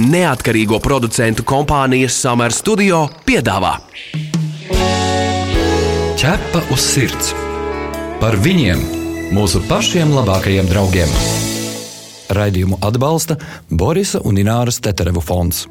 Neatkarīgo producentu kompānijas Summer Studio piedāvā Ķepa uz sirds par viņiem, mūsu pašiem labākajiem draugiem. Raidījumu atbalsta Borisa un Ināras Teterevu fonds.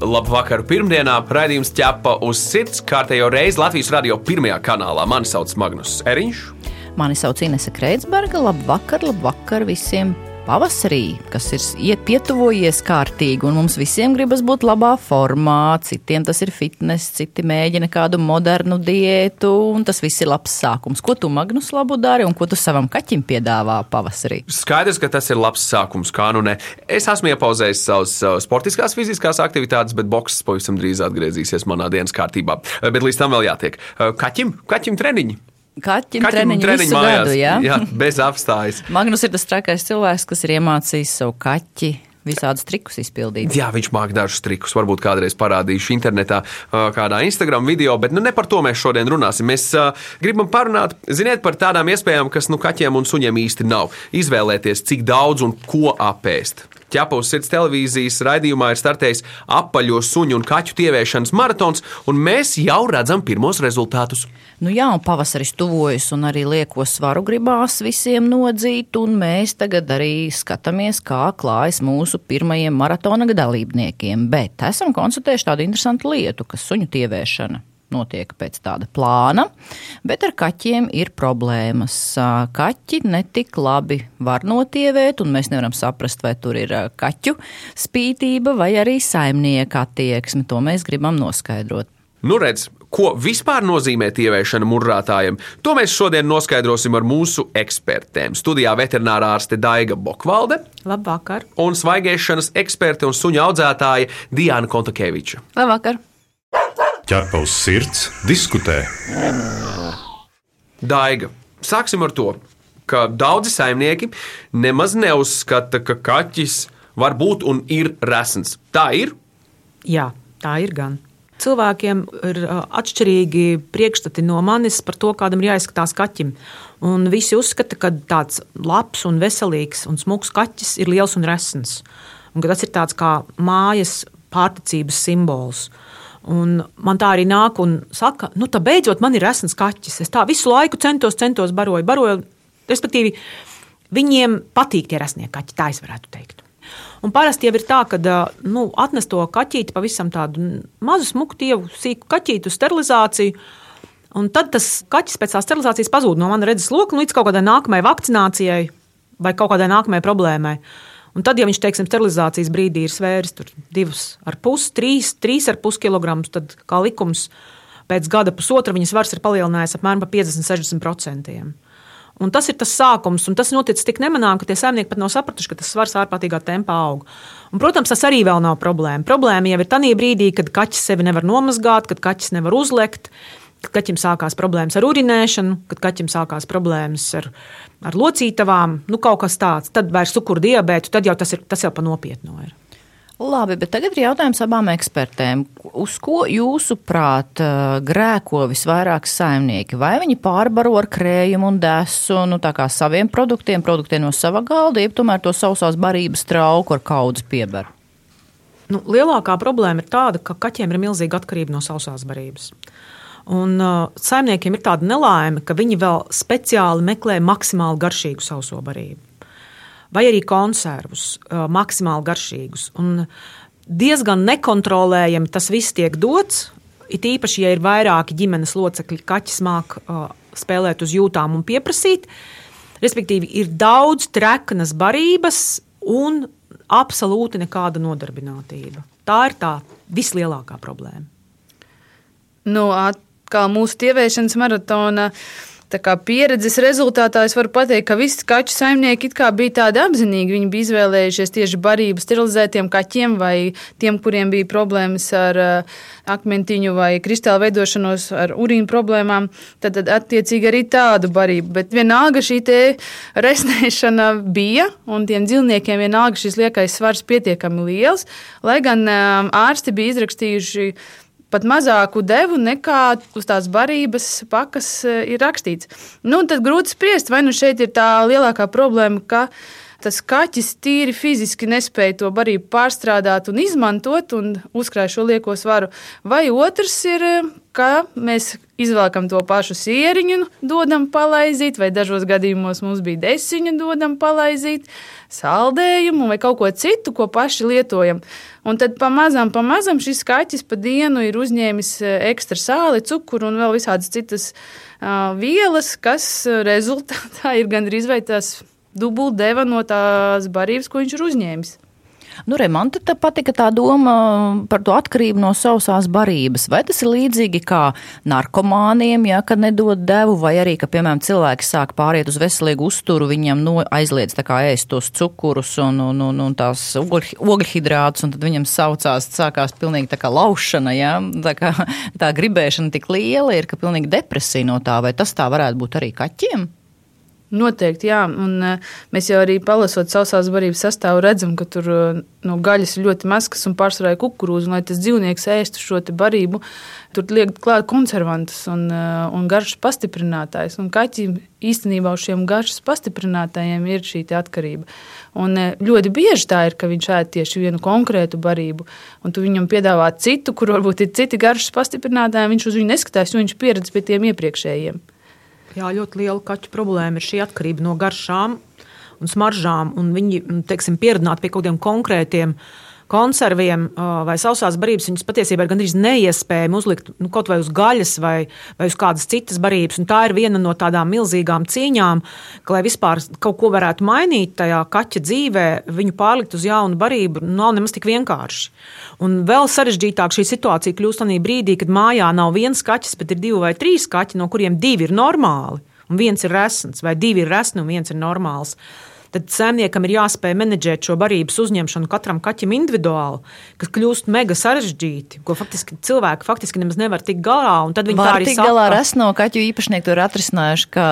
Labvakar, pirmdienā raidījums ķepa uz sirds kārtējo reizi Latvijas radio pirmajā kanālā. Mani sauc Magnus Eriņš. Mani sauc Inese Kreitsberga. Labvakar, labvakar visiem! pavasarī, kas ir pietuvojies kārtīgi, un mums visiem gribas būt labā formā. Citiem tas ir fitness, citi mēģina kādu modernu diētu, un tas viss ir labs sākums. Ko tu, Magnus, labu dari, un ko tu savam kaķim piedāvā pavasarī? Skaidrs, ka tas ir labs sākums, kā nu ne. Es esmu iepauzējis savas sportiskās fiziskās aktivitātes, bet boks pavisam drīz atgriezīsies manā dienas kārtībā. Bet līdz tam vēl jātiek. Kaķim, kaķim treniņi. Kaķim, kaķim treniņu, treniņu mājās, gadu, jā? jā, bez apstājas. Magnus ir tas trakais cilvēks, kas ir iemācījis savu kaķi visādus trikus izpildīt. Jā, viņš māca dažus trikus. Varbūt kādreiz parādīšu internetā, kādā Instagram video, bet nu, ne par to mēs šodien runāsim. Mēs uh, gribam parunāt ziniet, par tādām iespējām, kas nu, kaķiem un suņiem īsti nav. Izvēlēties, cik daudz un ko apēst. Ķepavas sirds televīzijas raidījumā ir startējis apaļo suņu un kaķu tieviešanas maratons, un mēs jau redzam pirmos rezultātus. Nu jā, un pavasaris tuvojas, un arī lieko svaru gribās visiem nodzīt, un mēs tagad arī skatāmies, kā klājas mūsu pirmajiem maratona dalībniekiem. Bet esam konstatējuši tādu interesantu lietu, ka suņu tieviešana notiek pēc tāda plāna, bet ar kaķiem ir problēmas. Kaķi netik labi var notievēt, un mēs nevaram saprast, vai tur ir kaķu spītība vai arī saimnieka attieksme. To mēs gribam noskaidrot. Nu, redz, ko vispār nozīmē tievēšana murrātājiem, to mēs šodien noskaidrosim ar mūsu ekspertēm. Studijā veterinārā ārste Daiga Bokvalde. Labvakar. Un svaigēšanas eksperte un suņu audzētāja Diana Kontakeviča. Labvakar ķepa uz sirds, diskutē. Daiga, sāksim ar to, ka daudzi saimnieki nemaz neuzskata, ka kaķis var būt un ir resns. Tā ir? Jā, tā ir gan. Cilvēkiem ir atšķirīgi priekšstati no manis par to, kādam ir jāizskatās kaķim. Un visi uzskata, ka tāds labs, un veselīgs un smags kaķis ir liels un resns. Un tas ir tāds kā mājas pārticības simbols. Un man tā arī nāk un saka, nu, tā beidzot man ir esams kaķis. Es tā visu laiku centos, centos, baroju, baroju. Respektīvi, viņiem patīk tie resnie kaķi, tā es varētu teikt. Un parasti jau ir tā, ka nu, atnes to kaķīti pavisam tādu mazu, smuku, tievu, sīku kaķītu sterilizāciju. Un tad tas kaķis pēc tā sterilizācijas pazūd no manas redzes loka līdz kaut kādai nākamajai vakcinācijai vai kaut kādai nākamajai problēmai. Un tad, ja viņš, teiksim, sterilizācijas brīdī ir svērs 2,5, 3, 3,5 kg, tad kā likums pēc gada pusotra viņas svars ir palielinājies apmēram par 50-60%. Un tas ir tas sākums, un tas noticis tik nemanāmi, ka tie saimnieki pat nav sapratuši, ka tas svars ārprātīgā tempā aug. Un, protams, tas arī vēl nav problēma. Problēma jau ir tajā brīdī, kad kaķis sevi nevar nomazgāt, kad kaķis nevar uzlekt, kad kaķim sākās problēmas ar urinēšanu, kad kaķim sākās problēmas ar, ar locītavām, nu kaut kas tāds. Tad vairs cukuru diabētu, tad jau tas ir tas jau pa nopietnu. Ir. Labi, bet tagad ir jautājums abām ekspertēm. Uz ko jūsuprāt grēko visvairāk saimnieki? Vai viņi pārbaro ar krējumu un desu, nu tā kā saviem produktiem, produktiem no sava galda, jeb tomēr to sausās barības trauku ar kaudzes piebaru? Nu, lielākā problēma ir tāda, ka kaķiem ir milzīga atkarība no sausās barības. Un uh, saimniekiem ir tāda nelaime, ka viņi vēl speciāli meklē maksimāli garšīgu sauso barību. Vai arī konservus, uh, maksimāli garšīgus. Un diezgan nekontrolējami tas viss tiek dots. It īpaši, ja ir vairāki ģimenes locekļi, kaķis māk uh, spēlēt uz jūtām un pieprasīt. Respektīvi, ir daudz treknas barības un absolūti nekāda nodarbinātība. Tā ir tā vislielākā problēma. Nu, at kā mūsu tieviešanas maratona. Pieredzes rezultātā es varu pateikt, ka visi kaķu saimnieki bija tādi apzinīgi. Viņi bija izvēlējušies tieši barību sterilizētiem kaķiem vai tiem, kuriem bija problēmas ar uh, akmentiņu vai kristāla veidošanos, ar urīnu problēmām. Tad, tad attiecīgi arī tādu barību. Bet vienalga šī resnēšana bija, un tiem dzīvniekiem vienalga šis liekais svars pietiekami liels, lai gan um, ārsti bija izrakstījuši pat mazāku devu nekā uz tās barības pakas eh, ir rakstīts. Nu, tad grūti spriest, vai nu šeit ir tā lielākā problēma, ka tas kaķis tīri fiziski nespēja to barību pārstrādāt un izmantot un uzkrāj šo lieko svaru. Vai otrs ir, ka mēs izvelkam to pašu sieriņu, dodam palaizīt, vai dažos gadījumos mums bija desiņu, dodam palaizīt, saldējumu vai kaut ko citu, ko paši lietojam. Un tad pamazām, pamazām šis kaķis pa dienu ir uzņēmis ekstra sāli, cukuru un vēl visādas citas uh, vielas, kas rezultātā ir gandrīz vai tas dubult deva no tās barības, ko viņš ir uzņēmis. Nu, re, man te patika tā doma par to atkarību no sausās barības. Vai tas ir līdzīgi kā narkomāniem, ja, kad nedod devu, vai arī, ka, piemēram, cilvēki sāk pāriet uz veselīgu uzturu, viņam no, aizliedz tā kā ēst tos cukurus un, un, un, un tās ogļhidrātus, un tad viņam saucās, sākās pilnīgi tā kā laušana, ja, tā kā tā gribēšana tik liela ir, ka pilnīgi depresija no tā, vai tas tā varētu būt arī kaķiem? Noteikti, jā. Un, uh, mēs jau arī palasot sausās barības sastāvu, redzam, ka tur uh, no gaļas ir ļoti maskas un pārsvarā kukurūza. Un, lai tas dzīvnieks ēstu šo barību, tur liek klāt konservantus un, uh, un garšas pastiprinātājs. Un kaķim īstenībā uz šiem garšas pastiprinātājiem ir šī atkarība. Un ļoti bieži tā ir, ka viņš ēd tieši vienu konkrētu barību, un tu viņam piedāvā citu, kur varbūt ir citi garšas pastiprinātāji, viņš uz viņu neskatās, jo viņš pieredz pie tiem iepriekšējiem. Jā, ļoti liela kaķu problēma ir šī atkarība no garšām un smaržām. Un viņi teiksim, pieradināti pie kaut kādiem konkrētiem konserviem vai sausās barības, viņas patiesībā ir gandrīz neiespējami uzlikt nu, kaut vai uz gaļas vai, vai uz kādas citas barības. Un tā ir viena no tādām milzīgām cīņām, ka, lai vispār kaut ko varētu mainīt tajā kaķa dzīvē, viņu pārlikt uz jaunu barību, nav nemaz tik vienkārši. Un vēl sarežģītāk šī situācija kļūst tajā brīdī, kad mājā nav viens kaķis, bet ir divi vai trīs kaķi, no kuriem divi ir normāli. Un viens ir resns, vai divi ir resni, un viens ir normāls tad saimniekam ir jāspēj menedžēt šo barības uzņemšanu katram kaķim individuāli, kas kļūst mega sarežģīti, ko faktiski cilvēki faktiski nemaz nevar tikt galā. Tad viņi Var tikt galā ar esno kaķu īpašnieki to ir atrisinājuši, ka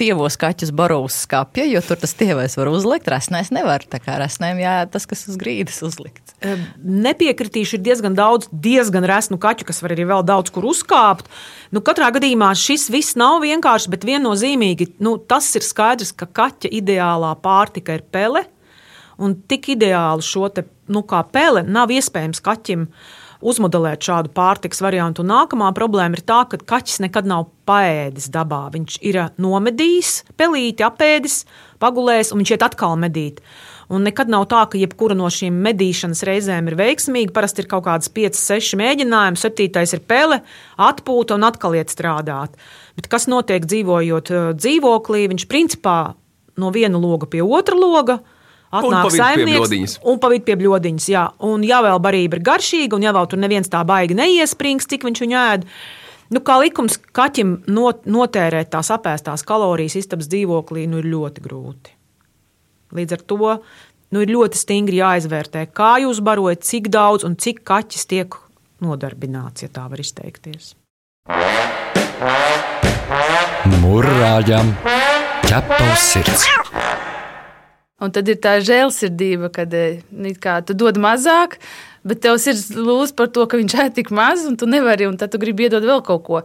tievos kaķus baro uz skapja, jo tur tas tievais var uzlikt, resnais nevar. Tā kā resnēm jāiet tas, kas uz grīdas uzlikts. Nepiekritīšu, ir diezgan daudz diezgan resnu kaķu, kas var arī vēl daudz kur uzkāpt. Nu, katrā gadījumā šis viss nav vienkārši, bet viennozīmīgi nu, tas ir skaidrs, ka kaķa ideālā pārtika ir pele. Un tik ideāli šo te, nu, kā pele nav iespējams kaķim uzmodelēt šādu pārtiks variantu. Un nākamā problēma ir tā, ka kaķis nekad nav paēdis dabā. Viņš ir nomedījis, pelīti apēdis, pagulējis un viņš iet atkal medīt. Un nekad nav tā, ka jebkura no šīm medīšanas reizēm ir veiksmīga. Parasti ir kaut kādas 5, 6 mēģinājumi, 7. ir pele, atpūta un atkal iet strādāt. Bet kas notiek dzīvojot uh, dzīvoklī? Viņš principā no viena loga pie otra loga. Atnāk saimnieks un pavīt pie bļodiņas. Jā. Un ja vēl barība ir garšīga, un ja vēl tur neviens tā baigi neiesprings, cik viņš viņu ēd, Nu, kā likums kaķim not, notērēt tās apēstās kalorijas istabas dzīvoklī, nu, ir ļoti grūti. Līdz ar to nu, ir ļoti stingri jāizvērtē, kā jūs barojat, cik daudz un cik kaķis tiek nodarbināts, ja tā var izteikties. Mūrāģam ķepa uz sirds. Un tad ir tā žēlsirdība, kad eh, kā, tu dod mazāk, bet tev ir lūdzu par to, ka viņš ēd tik maz, un tu nevari, un tad tu gribi iedot vēl kaut ko.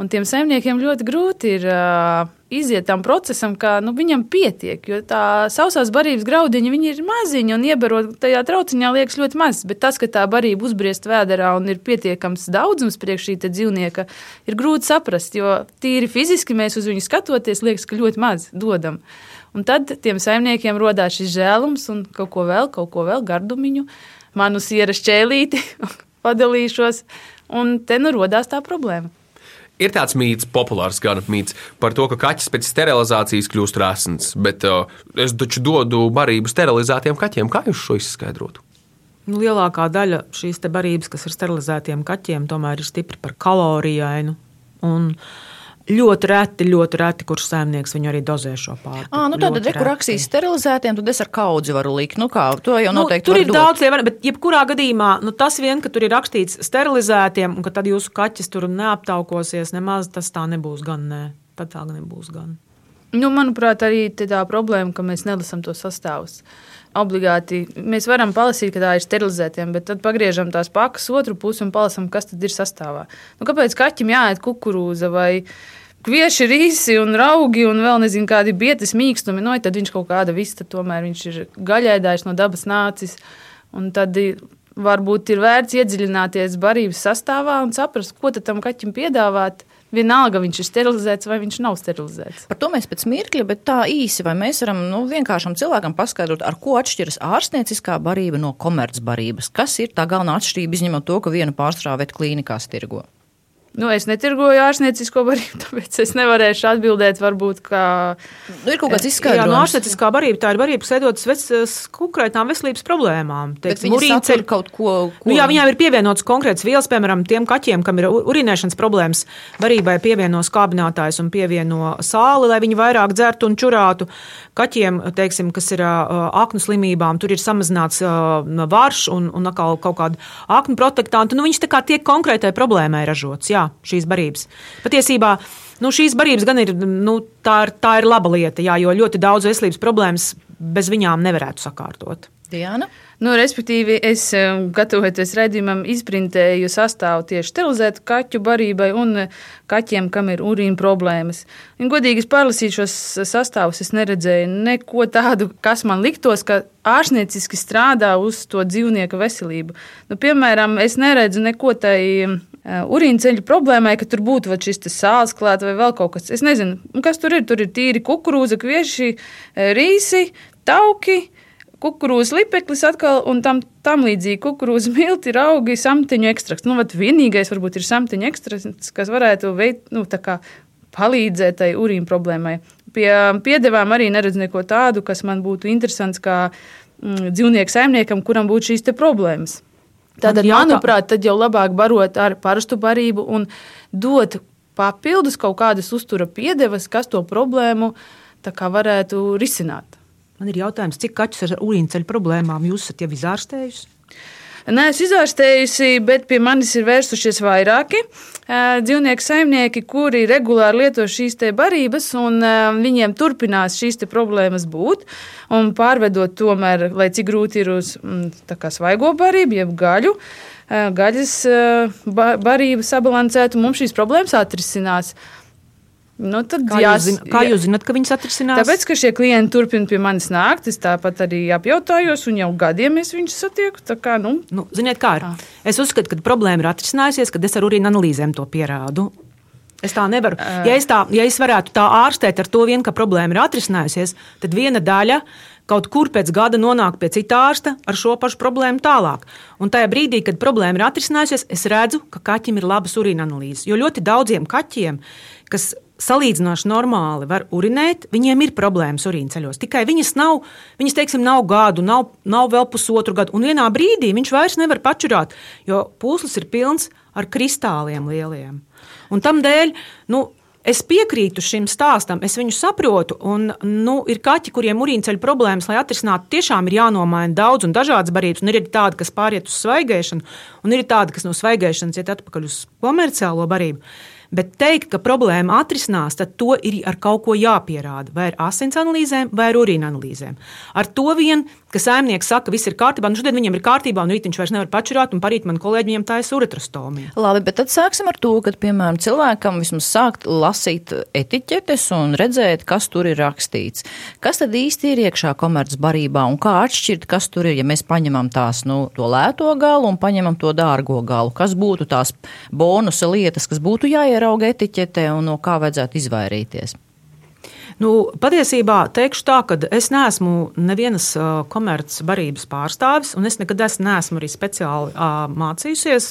Un tiem saimniekiem ļoti grūti ir uh, iziet tam procesam, ka nu, viņam pietiek. Jo tā sausās barības graudiņa ir maziņa un iebarot tajā trauciņā liekas ļoti maz. Bet tas, ka tā barība uzbriest vēderā un ir pietiekams daudzums priekš šī dzīvnieka, ir grūti saprast. Jo tīri fiziski mēs uz viņu skatoties, liekas, ka ļoti maz dodam. Un tad tiem saimniekiem radās šis žēlums un kaut ko vēl, kaut ko vēl gardumiņu, manu sieras ķēlīti padalīšos. Un te nu radās tā problēma. Ir tāds mīts, populārs gan mīts par to, ka kaķis pēc sterilizācijas kļūst rēsns, bet uh, es taču dodu barību sterilizētiem kaķiem. Kā jūs šo izskaidrotu? Nu, lielākā daļa šīs barības, kas ir sterilizētiem kaķiem, tomēr ir stipri par kalorijainu. Un, uh, Ļoti reti, ļoti reti, kurš saimnieks viņu arī dozē šo pārtiku. Ah, nu tad, tad kur raksīs sterilizētiem, tad es ar kaudzi varu likt. Nu kā, to jau nu, noteikti. Nu, tur ir dot. daudz lietu, bet jebkurā gadījumā nu, tas vien, ka tur ir rakstīts sterilizētiem, un ka tad jūsu kaķis tur neaptaukosies nemaz, tas tā nebūs gan. Nē. Tad tā nebūs gan. Nu, manuprāt, arī tā problēma, ka mēs nelasām to sastāvus. Obligāti mēs varam palasīt, ka tā ir sterilizētiem, bet tad pagriežam tās pakas otru pusi un palasām, kas tad ir sastāvā. Nu, kāpēc kaķim jāiet kukurūza vai kvieši, rīsi un augi un vēl nezinu kādi bietas mīkstumi? No, nu, tad viņš kaut kāda vista, tomēr ir gaļaidājs no dabas nācis. Un tad varbūt ir vērts iedziļināties barības sastāvā un saprast, ko tam kaķim piedāvāt. Vienalga, viņš ir sterilizēts vai viņš nav sterilizēts. Par to mēs pēc mirkļa, bet tā īsi, vai mēs varam nu, vienkāršam cilvēkam paskaidrot, ar ko atšķiras ārstnieciskā barība no komercbarības. Kas ir tā galvenā atšķirība, izņemot to, ka vienu pārstrāvēt klīnikās tirgo? Nu, es netirgoju ārstniecisko barību, tāpēc es nevarēšu atbildēt, varbūt, kā. Nu, ir kaut kāds izskaidrojums. Jā, no ārstnieciskā barība tā ir barība, kas veidotas konkrētām veselības problēmām. Teiksim, ceļ kaut ko. ko... Nu, jā, viņām ir pievienotas konkrētas vielas, piemēram, tiem kaķiem, kam ir urinēšanas problēmas. Barībai pievieno skābinātājs un pievieno sāli, lai viņi vairāk dzertu un čurātu. Kaķiem, teiksim, kas ir aknu slimībām, tur ir samazināts varš un, un atkal kaut kāda aknu protektantu. Nu, viņš tā kā tiek konkrētai problēmai ražots. Jā, šīs barības. Patiesībā nu, šīs barības gan ir, nu, tā ir, tā ir laba lieta, jā, jo ļoti daudz veselības problēmas bez viņām nevarētu sakārtot. Diana? Nu, respektīvi, es gatavojoties redzējumam, izprintēju sastāvu tieši sterilizētu kaķu barībai un kaķiem, kam ir urīna problēmas. Un, godīgi pārlasīt šos sastāvus, es neredzēju neko tādu, kas man liktos, ka ārstnieciski strādā uz to dzīvnieku veselību. Nu, piemēram, es neredzu neko tādu urīna ceļu problēmai, ka tur būtu šis sāls klāts vai vēl kaut kas. Es nezinu, kas tur ir. Tur ir tīri kukurūza, kvieši, rīsi, tauki. Kukurūzas lipeklis atkal un tam, tam līdzīgi kukurūzas milti, augi, samteņu ekstrakts. Nu, vienīgais varbūt ir samteņu ekstrakts, kas varētu veikt, nu, palīdzēt tai urīna problēmai. Pie piedevām arī neredzu neko tādu, kas man būtu interesants kā mm, dzīvnieku saimniekam, kuram būtu šīs problēmas. Tātad, manuprāt, tad jau labāk barot ar parastu barību un dot papildus kaut kādas uztura piedevas, kas to problēmu varētu risināt. Man ir jautājums, cik kaķus ar urīnceļu problēmām jūs esat jau izārstējuši? Nē, es izārstējusi, bet pie manis ir vērsušies vairāki dzīvnieku saimnieki, kuri regulāri lieto šīs barības, un viņiem turpinās šīs problēmas būt. Pārvedot tomēr, lai cik grūti ir uz kā, svaigo barību, jeb gaļu, gaļas barību sabalansēt, un mums šīs problēmas atrisinās. Nu, kā, jās, jūs zin, kā jūs zināt, ka viņas atrisinās? Tāpēc, ka šie klienti turpina pie manis nākt, es tāpat arī apjautājos, un jau gadiem es viņus satieku. Kā, nu. Nu, ziniet, kā ir? Es uzskatu, ka problēma ir atrisinājusies, kad es ar urīna analīzēm to pierādu. Es tā nevaru. Ja es, tā, ja es varētu tā ārstēt ar to vien, ka problēma ir atrisinājusies, tad viena daļa kaut kur pēc gada nonāk pie cita ārsta ar šo pašu problēmu tālāk. Un tajā brīdī, kad problēma ir atrisinājusies, es redzu, ka kaķim ir labas urīna analīzes. Jo ļoti daudziem kaķiem, kas salīdzinoši normāli var urinēt, viņiem ir problēmas urīna ceļos. Tikai viņas nav, viņas, teiksim, nav gadu, nav, nav vēl pusotru gadu, un vienā brīdī viņš vairs nevar pačurāt, jo pūslis ir pilns ar kristāliem lieliem. Un tam dēļ, nu, Es piekrītu šim stāstam, es viņu saprotu. Un, nu, ir kaķi, kuriem urīnceļa problēmas, lai atrisinātu, tiešām ir jānomaina daudz un dažādas barības. Un ir tādi, kas pāriet uz svaigēšanu, un ir tādi, kas no svaigēšanas iet atpakaļ uz komerciālo barību. Bet teikt, ka problēma atrisinās, tad to ir ar kaut ko jāpierāda. Vai ar asins analīzēm, vai ar urīna analīzēm. Ar to vien, ka saimnieks saka, ka viss ir kārtībā, nu šodien viņam ir kārtībā, un rīt viņš vairs nevar pačurāt, un parīt man kolēģi viņam tā ir uretrostomija. Labi, bet tad sāksim ar to, ka, piemēram, cilvēkam vismaz sākt lasīt etiķetes un redzēt, kas tur ir rakstīts. Kas tad īsti ir iekšā komercbarībā un kā atšķirt, kas tur ir, ja mēs paņemam tās, nu, to lēto galu un paņemam to dārgo galu? Kas būtu tās bonusa lietas, kas būtu jāiet? jārauga etiķetē un no kā vajadzētu izvairīties? Nu, patiesībā teikšu tā, ka es neesmu nevienas komercbarības pārstāvis, un es nekad es neesmu arī speciāli mācījusies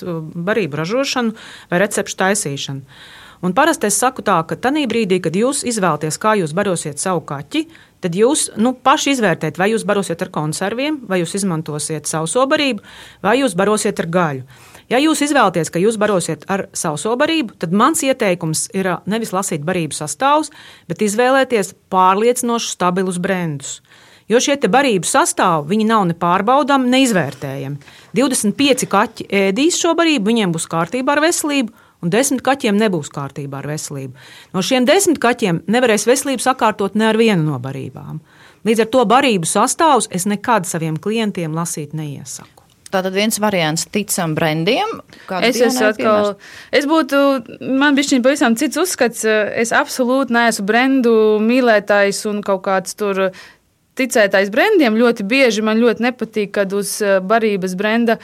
barību ražošanu vai recepšu taisīšanu. Un parasti es saku tā, ka tajā brīdī, kad jūs izvēlaties, kā jūs barosiet savu kaķi, tad jūs nu, paši izvērtējat, vai jūs barosiet ar konserviem, vai jūs izmantosiet sauso barību, vai jūs barosiet ar gaļu. Ja jūs izvēlaties, ka jūs barosiet ar sauso barību, tad mans ieteikums ir nevis lasīt barību sastāvus, bet izvēlēties pārliecinošus, stabilus brendus. Jo šie barību sastāvi nav ne pārbaudāmi, ne izvērtējami. 25 kaķi ēdīs šo barību, viņiem būs kārtība ar veselību, un desmit kaķiem nebūs kārtībā ar veselību. No šiem desmit kaķiem nevarēs veselību sakārtot ne ar vienu no barībām. Līdz ar to barību sastāvus es nekad saviem klientiem lasīt neiesaku. Tātad viens variants ticam brendiem. Es esmu atkal, es būtu, man bija šķiet pavisam cits uzskats. Es absolūti neesmu brendu mīlētājs un kaut kāds tur ticētājs brendiem. Ļoti bieži man ļoti nepatīk, kad uz barības brenda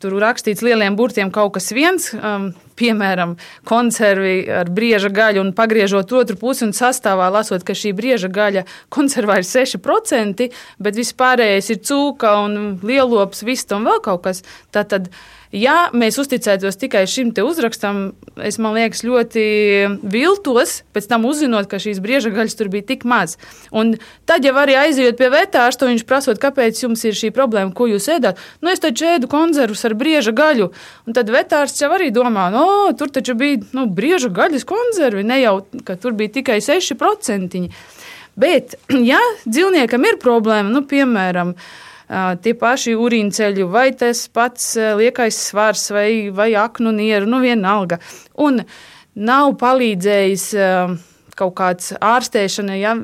Tur rakstīts lieliem burtiem kaut kas viens, um, piemēram, konservi ar brieža gaļu, un pagriežot otru pusi un sastāvā lasot, ka šī brieža gaļa konservā ir 6%, bet viss pārējais ir cūka un lielops, vista un vēl kaut kas. Tātad, Ja mēs uzticētos tikai šim uzrakstam, es liekas, ļoti viltos, pēc tam uzzinot, ka šīs brieža gaļas tur bija tik maz. Un tad jau arī aizjūt pie vetārsta, viņš prasot, kāpēc jums ir šī problēma, ko jūs ēdat. Nu, es taču ēdu konservus ar brieža gaļu. Un tad vetārsts jau arī domā, no, tur taču bija nu, brieža gaļas konservi, ne jau, ka tur bija tikai 6%. Bet, ja dzīvniekam ir problēma, nu, piemēram, tie paši urīnceļi, vai tas pats liekais svars, vai, vai aknu nieru, nu vienalga. Un nav palīdzējis kaut kāds ārstēšana, ja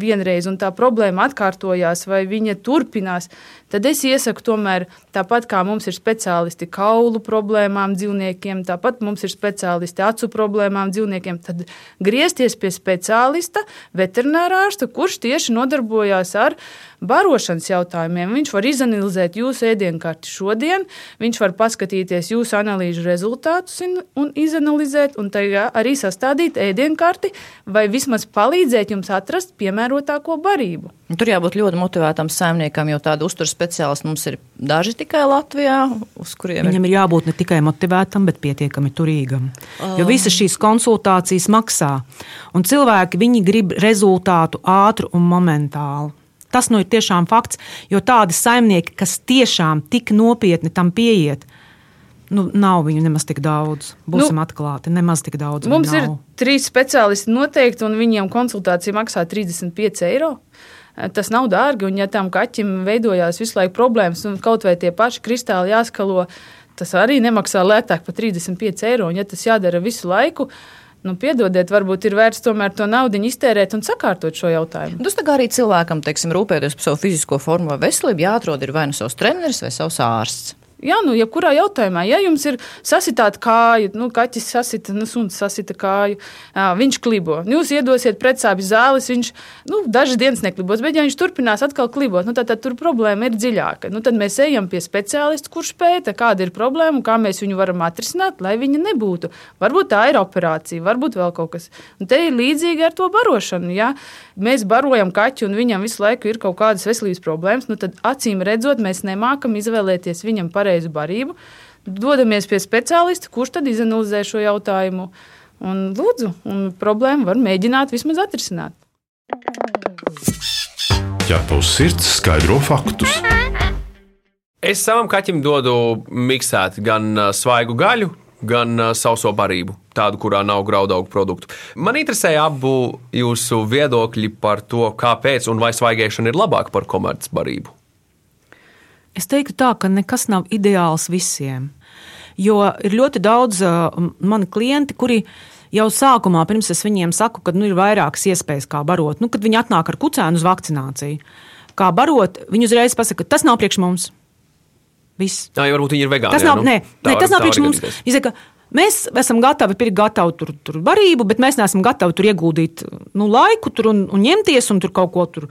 vienreiz tā problēma atkārtojās, vai viņa turpinās, tad es iesaku tomēr, tāpat kā mums ir speciālisti kaulu problēmām dzīvniekiem, tāpat mums ir speciālisti acu problēmām dzīvniekiem, tad griezties pie speciālista, veterinārā ārsta, kurš tieši nodarbojās ar barošanas jautājumiem. Viņš var izanalizēt jūsu ēdienkarti šodien, viņš var paskatīties jūsu analīžu rezultātus un izanalizēt, un arī sastādīt ēdienkarti, vai vismaz palīdzēt jums atrast piemērotāko barību. Tur jābūt ļoti motivētam saimniekam, jo tādu uzturu speciālistu mums ir daži tikai Latvijā. Viņam ir jābūt ne tikai motivētam, bet pietiekami turīgam. Um. Jo visas šīs konsultācijas maksā, un cilvēki grib rezultātu ātru un momentālu. Tas nu ir tiešām fakts, jo tādi saimnieki, kas tiešām tik nopietni tam pieiet, Nu, nav viņu nemaz tik daudz. Būsim nu, atklāti, nemaz tik daudz. Mums ir trīs speciālisti noteikti, un viņiem konsultācija maksā 35 eiro. Tas nav dārgi, un ja tam kaķim veidojās visu laiku problēmas, un kaut vai tie paši kristāli jāskalo, tas arī nemaksā lētāk par 35 eiro. Un, ja tas jādara visu laiku, Nu, piedodiet, varbūt ir vērts tomēr to naudu iztērēt un sakārtot šo jautājumu. Tas tā kā arī cilvēkam, teiksim, rūpēties par savu fizisko formu vai veselību, jāatrod vai nu savs treneris vai savs ārsts. Jā, nu, jebkurā jautājumā, ja jums ir sasitāta kāja, nu, kaķis sasita, nu, suns sasita kāju, jā, viņš klibo. Jūs iedosiet pretsāpju zāles, viņš nu, dažas dienas neklibos, bet ja viņš turpinās atkal klibot, nu, tad, tad tur problēma ir dziļāka. Nu, tad mēs ejam pie speciālista, kurš pēta, kāda ir problēma un kā mēs viņu varam atrisināt, lai viņa nebūtu. Varbūt tā ir operācija, varbūt vēl kaut kas. Un te ir līdzīgi ar to barošanu. Ja mēs barojam kaķu un viņam visu laiku ir kaut kādas veselības problēmas, nu, tad acīm redzot, mēs nemākam izvēlēties viņam pareizi pareizu barību, dodamies pie speciālista, kurš tad izanalizē šo jautājumu. Un, lūdzu, un problēmu var mēģināt vismaz atrisināt. Ķerpaus sirds skaidro faktus. Es savam kaķim dodu miksēt gan svaigu gaļu, gan sauso barību, tādu, kurā nav graudaugu produktu. Man interesē abu jūsu viedokļi par to, kāpēc un vai svaigēšana ir labāka par komercbarību. Es teiktu tā, ka nekas nav ideāls visiem. Jo ir ļoti daudz uh, mani klienti, kuri jau sākumā, pirms es viņiem saku, ka nu, ir vairākas iespējas, kā barot, nu, kad viņi atnāk ar kucēnu uz vakcināciju. Kā barot, viņi uzreiz pasaka, tas nav priekš mums. Viss. Jā, varbūt viņi ir vegāni. Tas nav, jā, nu, nē, nē, tas nav priekš mums. Viņi saka, Mēs esam gatavi pirkt gatavu tur, tur barību, bet mēs neesam gatavi tur ieguldīt nu, laiku tur un, un ņemties un tur kaut ko tur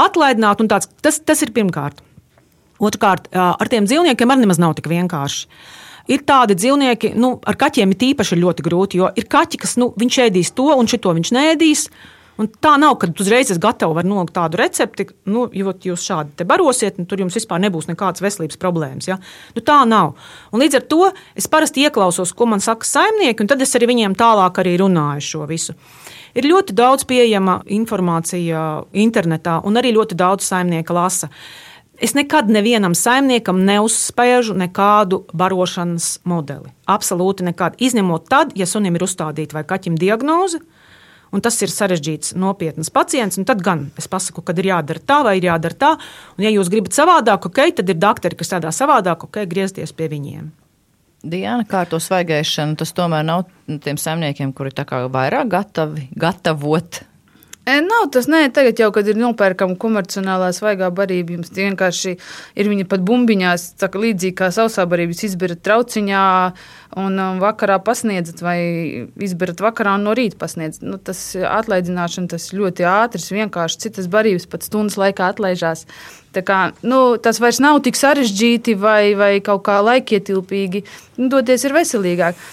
atlaidināt. Tas, tas ir pirmkārt. Otrkārt, ar tiem dzīvniekiem arī nemaz nav tik vienkārši. Ir tādi dzīvnieki, nu, ar kaķiem ir īpaši ļoti grūti, jo ir kaķi, kas nu, viņš ēdīs to un šito viņš nēdīs. Un tā nav, ka uzreiz es gatavu var nolikt tādu recepti, nu, jo jūs šādi barosiet, un tur jums vispār nebūs nekādas veselības problēmas. Ja? Nu, tā nav. Un līdz ar to es parasti ieklausos, ko man saka saimnieki, un tad es arī viņiem tālāk arī runāju šo visu. Ir ļoti daudz pieejama informācija internetā, un arī ļoti daudz saimnieka lasa. Es nekad nevienam saimniekam neuzspēžu nekādu barošanas modeli. Absolūti nekad. Izņemot tad, ja sunim ir uzstādīta vai kaķim diagnoze, un tas ir sarežģīts, nopietns pacients, tad gan es pasaku, ka ir jādara tā vai ir jādara tā. Un, ja jūs gribat savādāk, ok, tad ir doktori, kas strādā savādāk, ok, griezties pie viņiem. Diana, kā ar to svaigēšanu, tas tomēr nav tiem saimniekiem, kuri kā vairāk gatavi gatavot E, nav tas, nē, tagad jau, kad ir nopērkama komercionālā svaigā barība, jums vienkārši ir viņa pat bumbiņās, tā kā līdzīgi kā sausā barība, jūs izberat trauciņā un um, vakarā pasniedzat vai izberat vakarā un no rīta pasniedzat. Nu, tas atlaidzināšana, tas ļoti ātrs, vienkārši citas barības pat stundas laikā atlaižās. Tā kā, nu, tas vairs nav tik sarežģīti vai, vai kaut kā laikietilpīgi, nu, doties ir veselīgāk.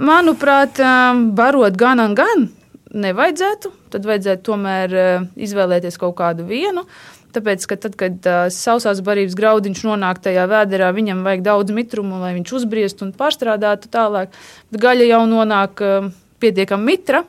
Manuprāt, um, barot gan un gan nevajadzētu. Tad vajadzētu tomēr eh, izvēlēties kaut kādu vienu. Tāpēc, ka tad, kad uh, sausās barības graudiņš nonāk tajā vēderā, viņam vajag daudz mitrumu, lai viņš uzbriestu un pārstrādātu tālāk. Bet gaļa jau nonāk uh, pietiekami mitra,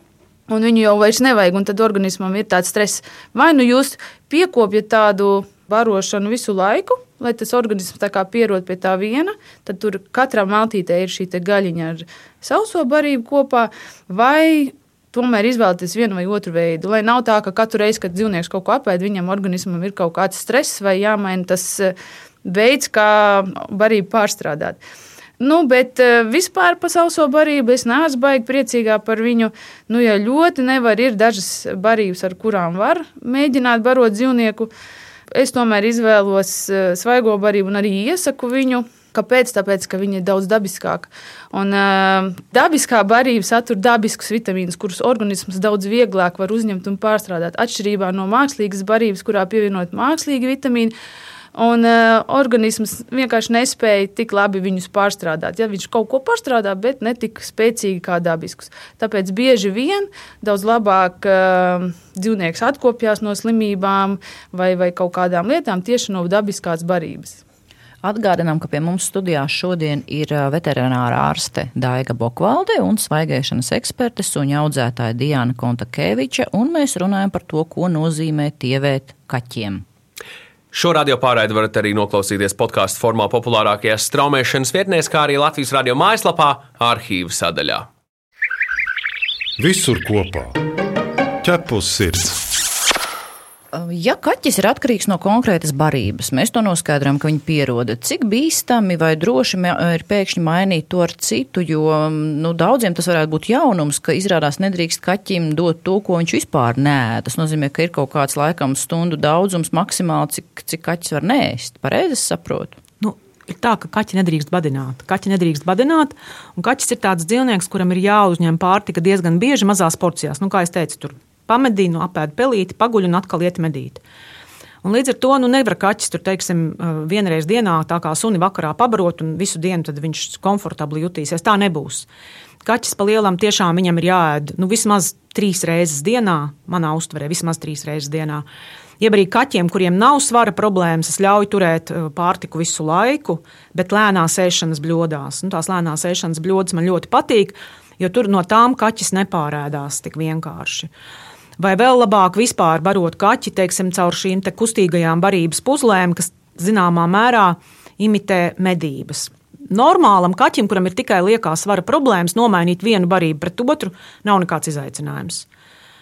un viņu jau vairs nevajag, tad organismam ir tāds stress. Vai nu jūs piekopjat tādu barošanu visu laiku, lai tas organisms pierod pie tā viena, tad tur katrā maltītē ir šī gaļiņa ar sauso barību kopā, vai tomēr izvēlēties vienu vai otru veidu. Lai nav tā, ka katru reizi, kad dzīvnieks kaut ko apēd, viņam organismam ir kaut kāds stress vai jāmaina tas eh, veids, kā barību pārstrādāt. Nu, bet eh, vispār par sauso barību es neesmu baigi priecīgā par viņu. Nu, ja ļoti nevar, ir dažas barības, ar kurām var mēģināt barot dzīvnieku. Es tomēr izvēlos eh, svaigo barību un arī iesaku viņu Kāpēc? Tāpēc, ka viņi ir daudz dabiskāki. Un, uh, dabiskā barība satur dabiskus vitamīnus, kurus organisms daudz vieglāk var uzņemt un pārstrādāt. Atšķirībā no mākslīgas barības, kurā pievienot mākslīgi vitamīni. Un uh, organisms vienkārši nespēja tik labi viņus pārstrādāt. Ja, viņš kaut ko pārstrādā, bet ne tik spēcīgi kā dabiskus. Tāpēc bieži vien daudz labāk uh, dzīvnieks atkopjas no slimībām vai, vai kaut kādām lietām tieši no dabiskās barības. Atgādinām, ka pie mums studijā šodien ir veterinārā ārste Daiga Bokvalde un svaigēšanas eksperte suņa audzētāja Diana Kontakēviča, un mēs runājam par to, ko nozīmē tievēt kaķiem. Šo radio pārraidi varat arī noklausīties podkāstu formā populārākajās straumēšanas vietnēs, kā arī Latvijas radio mājaslapā, arhīvu sadaļā. Visur kopā - ķepus sirds! Ja kaķis ir atkarīgs no konkrētas barības, mēs to noskaidrojam, ka viņi pieroda. Cik bīstami vai droši ir pēkšņi mainīt to ar citu, jo nu, daudziem tas varētu būt jaunums, ka izrādās nedrīkst kaķim dot to, ko viņš vispār nē. Tas nozīmē, ka ir kaut kāds laikam stundu daudzums maksimāli, cik, cik kaķis var nēst. Pareizi saprotu. Nu, ir tā, ka kaķi nedrīkst badināt. Kaķi nedrīkst badināt, un kaķis ir tāds dzīvnieks, kuram ir jāuzņem pārtika diezgan bieži mazās porcijās. Nu, kā jau teicu, tur pamedīnu, apēd pelīti, paguļ un atkal iet medīt. Un līdz ar to nu, nevar kaķis tur, teiksim, vienreiz dienā, tā kā suni vakarā pabarot, un visu dienu viņš komfortabli jutīsies. Tā nebūs. Kaķis pa lielam tiešām viņam ir jāēd nu, vismaz trīs reizes dienā, manā uztverē, vismaz trīs reizes dienā. Jeb arī kaķiem, kuriem nav svara problēmas, es ļauju turēt pārtiku visu laiku, bet lēnās ēšanas bļodās. Nu, tās lēnās ēšanas bļodas man ļoti patīk, jo tur no tām kaķis nepārēdās tik vienkārši. Vai vēl labāk vispār barot kaķi teiksim, caur šīm te kustīgajām barības puzlēm, kas zināmā mērā imitē medības. Normālam kaķim, kuram ir tikai liekā svara problēmas, nomainīt vienu barību pret otru, nav nekāds izaicinājums.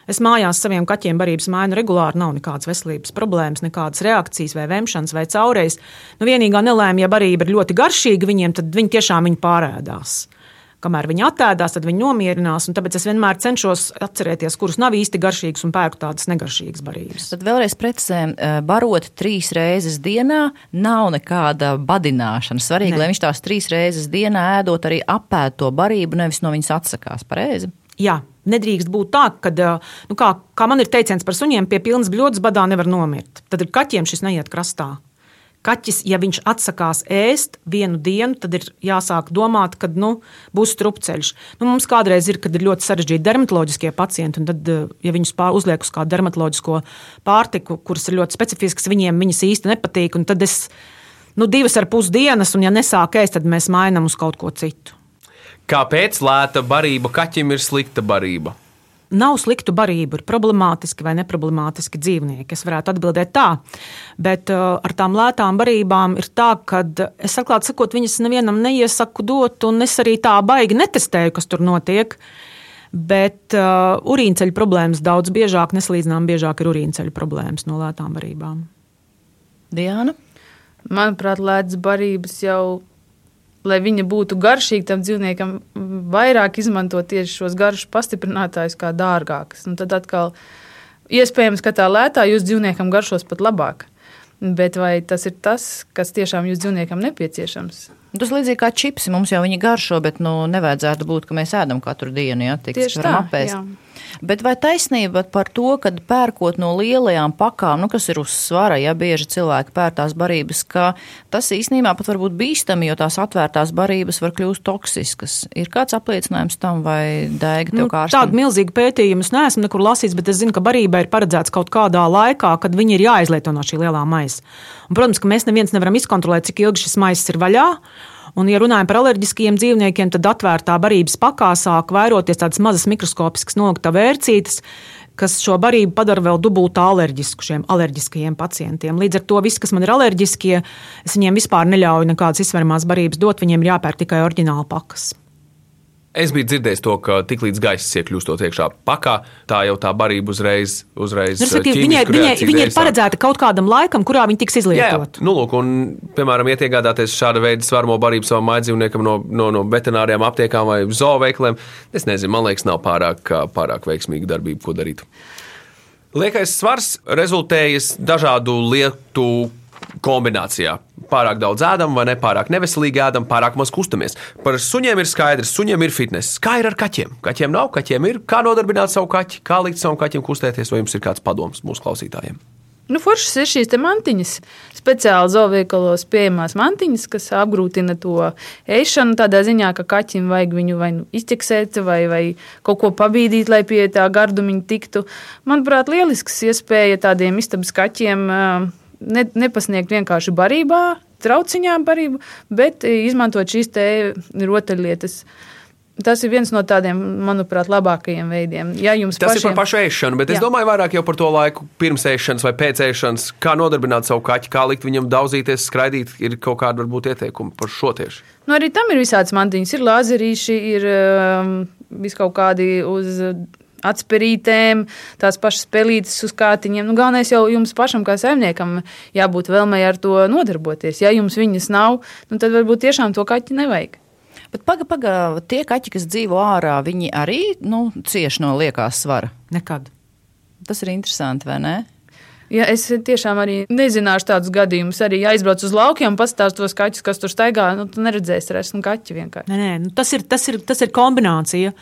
Es mājās saviem kaķiem barības mainu regulāri, nav nekādas veselības problēmas, nekādas reakcijas, vai vēmšanas, vai caurējas. Nu, vienīgā nelēma, ja barība ir ļoti garšīga viņiem, tad viņi tiešām viņu pārēdās kamēr viņi attēdās, tad viņi nomierinās. Tāpēc es vienmēr cenšos atcerēties, kuras nav īsti garšīgas un pērku tādas negaršīgas barības. Tad vēlreiz precizējam, eh, barot trīs reizes dienā nav nekāda badināšana. Svarīgi, ne. lai viņš tās trīs reizes dienā ēdot arī apēd to barību, nevis no viņas atsakās. Pareizi? Jā, nedrīkst būt tā, ka, eh, nu kā, kā man ir teiciens par suņiem, pie pilnas bļodas badā nevar nomirt. Tad ir kaķiem šis neiet krastā. Kaķis, ja viņš atsakās ēst vienu dienu, tad ir jāsāk domāt, ka nu, būs strupceļš. Nu, mums kādreiz ir, kad ir ļoti sarežģīti dermatoloģiskie pacienti, un tad, eh, ja viņus uzliek uz kādu dermatoloģisko pārtiku, kuras ir ļoti specifiskas, viņiem viņas īsti nepatīk. Tad es nu, divas ar pus dienas, un ja nesāk ēst, tad mēs mainām uz kaut ko citu. Kāpēc lēta barība kaķim ir slikta barība? Nav sliktu barību, ir problemātiski vai neproblemātiski dzīvnieki. Es varētu atbildēt tā, bet uh, ar tām lētām barībām ir tā, ka es atklāti sakot, viņas nevienam neiesaku dot, un es arī tā baigi netestēju, kas tur notiek. Bet uh, urīnceļa problēmas daudz biežāk, neslīdzinām biežāk ir urīnceļa problēmas no lētām barībām. Diana? Manuprāt, lētas barības jau lai viņa būtu garšīga, tam dzīvniekam vairāk izmantot tieši šos garšu pastiprinātājus kā dārgākus. Tad atkal iespējams, ka tā lētā jūs dzīvniekam garšos pat labāk. Bet vai tas ir tas, kas tiešām jūsu dzīvniekam nepieciešams? Tas līdzīgi kā čipsi, mums jau viņi garšo, bet nu, nevajadzētu būt, ka mēs ēdam katru dienu. Ja, Tieši tā, apēst. jā. Bet vai taisnība par to, ka pērkot no lielajām pakām, nu, kas ir uz svara, ja bieži cilvēki pērk tās barības, ka tas īstenībā pat var būt bīstami, jo tās atvērtās barības var kļūt toksiskas. Ir kāds apliecinājums tam vai dēga tev Nu, kā tādu milzīgu pētījumu es neesmu nekur lasījis, bet es zinu, ka barībai ir paredzēts kaut kādā laikā, kad viņi ir jāizlieto no šī lielā maisa. Un, protams, ka mēs neviens nevaram izkontrolēt, cik ilgi šis maisis ir vaļā. Un, ja runājam par alerģiskiem dzīvniekiem, tad atvērtā barības pakā sāk vairoties tādas mazas mikroskopiskas nokta vērcītes, kas šo barību padara vēl dubultā alerģisku šiem alerģiskajiem pacientiem. Līdz ar to viss, kas man ir alerģiskie, es viņiem vispār neļauju nekādas izsveramās barības dot, viņiem ir jāpērk tikai oriģināla pakas. Es biju dzirdējis to, ka tiklīdz gaisa iekļūstot iekšā pakā, tā jau tā barība uzreiz, uzreiz Nu, respektīvi, ķīmisku Viņai, viņai, viņai ir paredzēta kaut kādam laikam, kurā viņi tiks Jā, jā. Nu, lūk, un, piemēram, iet iegādāties šāda veida svarmo barību savam mājdzīvniekam no, no, no veterinārijām aptiekām vai zooveikliem, es nezinu, man liekas, nav pārāk, pārāk veiksmīga darbība, ko darīt. Liekais svars rezultējas dažādu lietu kombinācijā. Pārāk daudz ēdam, vai ne pārāk neveselīgi ēdam, pārāk maz kustamies. Par suņiem ir skaidrs, suņiem ir fitness. Kā ir ar kaķiem? Kaķiem nav, kaķiem ir. Kā nodarbināt savu kaķi, kā likt savam kaķim kustēties, vai jums ir kāds padoms mūsu klausītājiem? Nu, foršas ir šīs mantiņas, speciāli zoveikalos pieejamās mantiņas, kas apgrūtina to ēšanu. Tādā ziņā, ka kaķim vajag viņu vai nu izķeksēt, vai, vai kaut ko pabīdīt, lai pie tā gardumiņa tiktu. Manuprāt, lielisks iespēja tādiem istabas kaķiem ne, nepasniegt vienkārši barībā, trauciņā barību, bet izmantot šīs te rotaļlietas. Tas ir viens no tādiem, manuprāt, labākajiem veidiem. Ja Tas pašiem... ir par pašu ēšanu, bet Jā. es domāju vairāk par to laiku pirms ēšanas vai pēc ēšanas, kā nodarbināt savu kaķi, kā likt viņam daudzīties, skraidīt. Ir kaut kādi varbūt ieteikumi par šo tieši. Nu, arī tam ir visādas mantiņas. Ir lāzerīši, ir um, vis kaut kādi uz atspērītēm, tās pašas pelītes uz kātiņiem. Nu, galvenais jau jums pašam, kā saimniekam, jābūt vēlmei ar to nodarboties. Ja jums viņas nav, nu, tad varbūt tiešām to kaķi nevajag. Bet pagaidi, pagaidi, tie kaķi, kas dzīvo ārā, viņi arī nu, cieši no liekās svara. Nekad. Tas ir interesanti, vai ne? Ja es tiešām arī nezināšu tādus gadījumus, arī ja aizbraucu uz laukiem pastāstīšu tos kaķus, kas tur staigā, nu, tu neredzēsi, esmu kaķi vienkārši. Nē, nē, nu, tas, ir, tas, ir, tas ir kombinācija.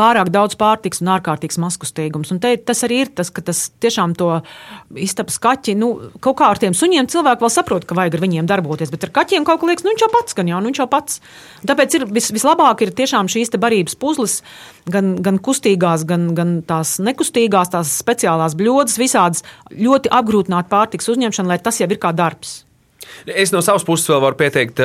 Pārāk daudz pārtiks un ārkārtīgs maskustīgums. Un te, tas arī ir tas, ka tas tiešām to istabas kaķi, nu, kaut kā ar tiem suņiem cilvēki vēl saprot, ka vajag ar viņiem darboties, bet ar kaķiem kaut kā liekas, nu viņš jau pats, gan jau, nu viņš jau pats. Tāpēc ir vis, vislabāk ir tiešām šīs te barības puzles, gan, gan kustīgās, gan, gan tās nekustīgās, tās speciālās bļodas, visādas ļoti apgrūtināt pārtiks uzņemšanu, lai tas jau ir kā darbs. Es no savas puses vēl varu pieteikt,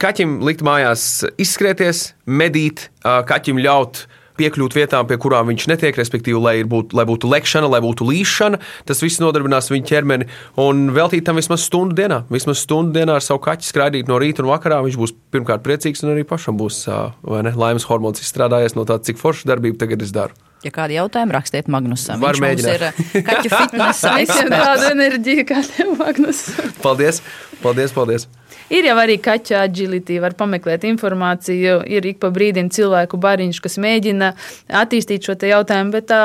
kaķim likt mājās izskrieties, medīt, kaķim ļaut piekļūt vietām, pie kurām viņš netiek, respektīvi, lai, būt, lai būtu lekšana, lai būtu līšana. Tas viss nodarbinās viņa ķermeni un veltīt tam vismaz stundu dienā. Vismaz stundu dienā ar savu kaķi skraidīt no rīta un vakarā. Viņš būs pirmkārt priecīgs un arī pašam būs ne, laimes hormons izstrādājies no tā, cik forša darbība tagad es daru. Ja kādi jautājumi, rakstiet Magnusam. Var Viņš mēģināt. ir kaķu fitnesa Visiem tāda enerģija, kā tev, Magnus. Paldies! Paldies! paldies. Ir jau arī kaķu agility, var pameklēt informāciju. Ir ik pa brīdim cilvēku bariņš, kas mēģina attīstīt šo te jautājumu, bet tā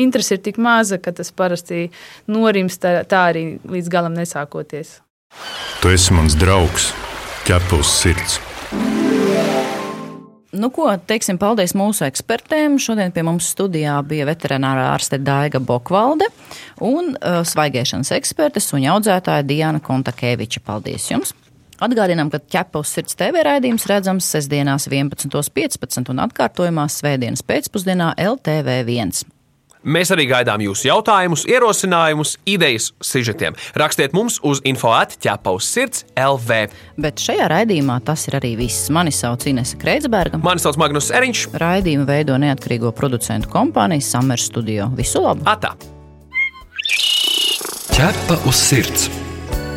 interese ir tik maza, ka tas parasti norimst tā, tā arī līdz galam nesākoties. Tu esi mans draugs, ķepus sirds. Nu, ko teiksim, paldies mūsu ekspertēm. Šodien pie mums studijā bija veterinārā ārste Daiga Bokvalde un uh, svaigēšanas eksperte suņa audzētāja Diana Kontakeviča. Paldies jums! Atgādinām, ka ķepa uz sirds TV raidījums redzams sestdienās 11.15 un atkārtojumā svētdienas pēcpusdienā LTV1. Mēs arī gaidām jūsu jautājumus, ierosinājumus, idejas, sižetiem. Rakstiet mums uz info-ķepa uz sirds LV. Bet šajā raidījumā tas ir arī viss. Mani sauc Inese Kreitsberga. Mani sauc Magnus Eriņš. Raidījumu veido neatkarīgo producentu kompānija Summer Studio. Visu labu! Atā! Ķepa uz sirds.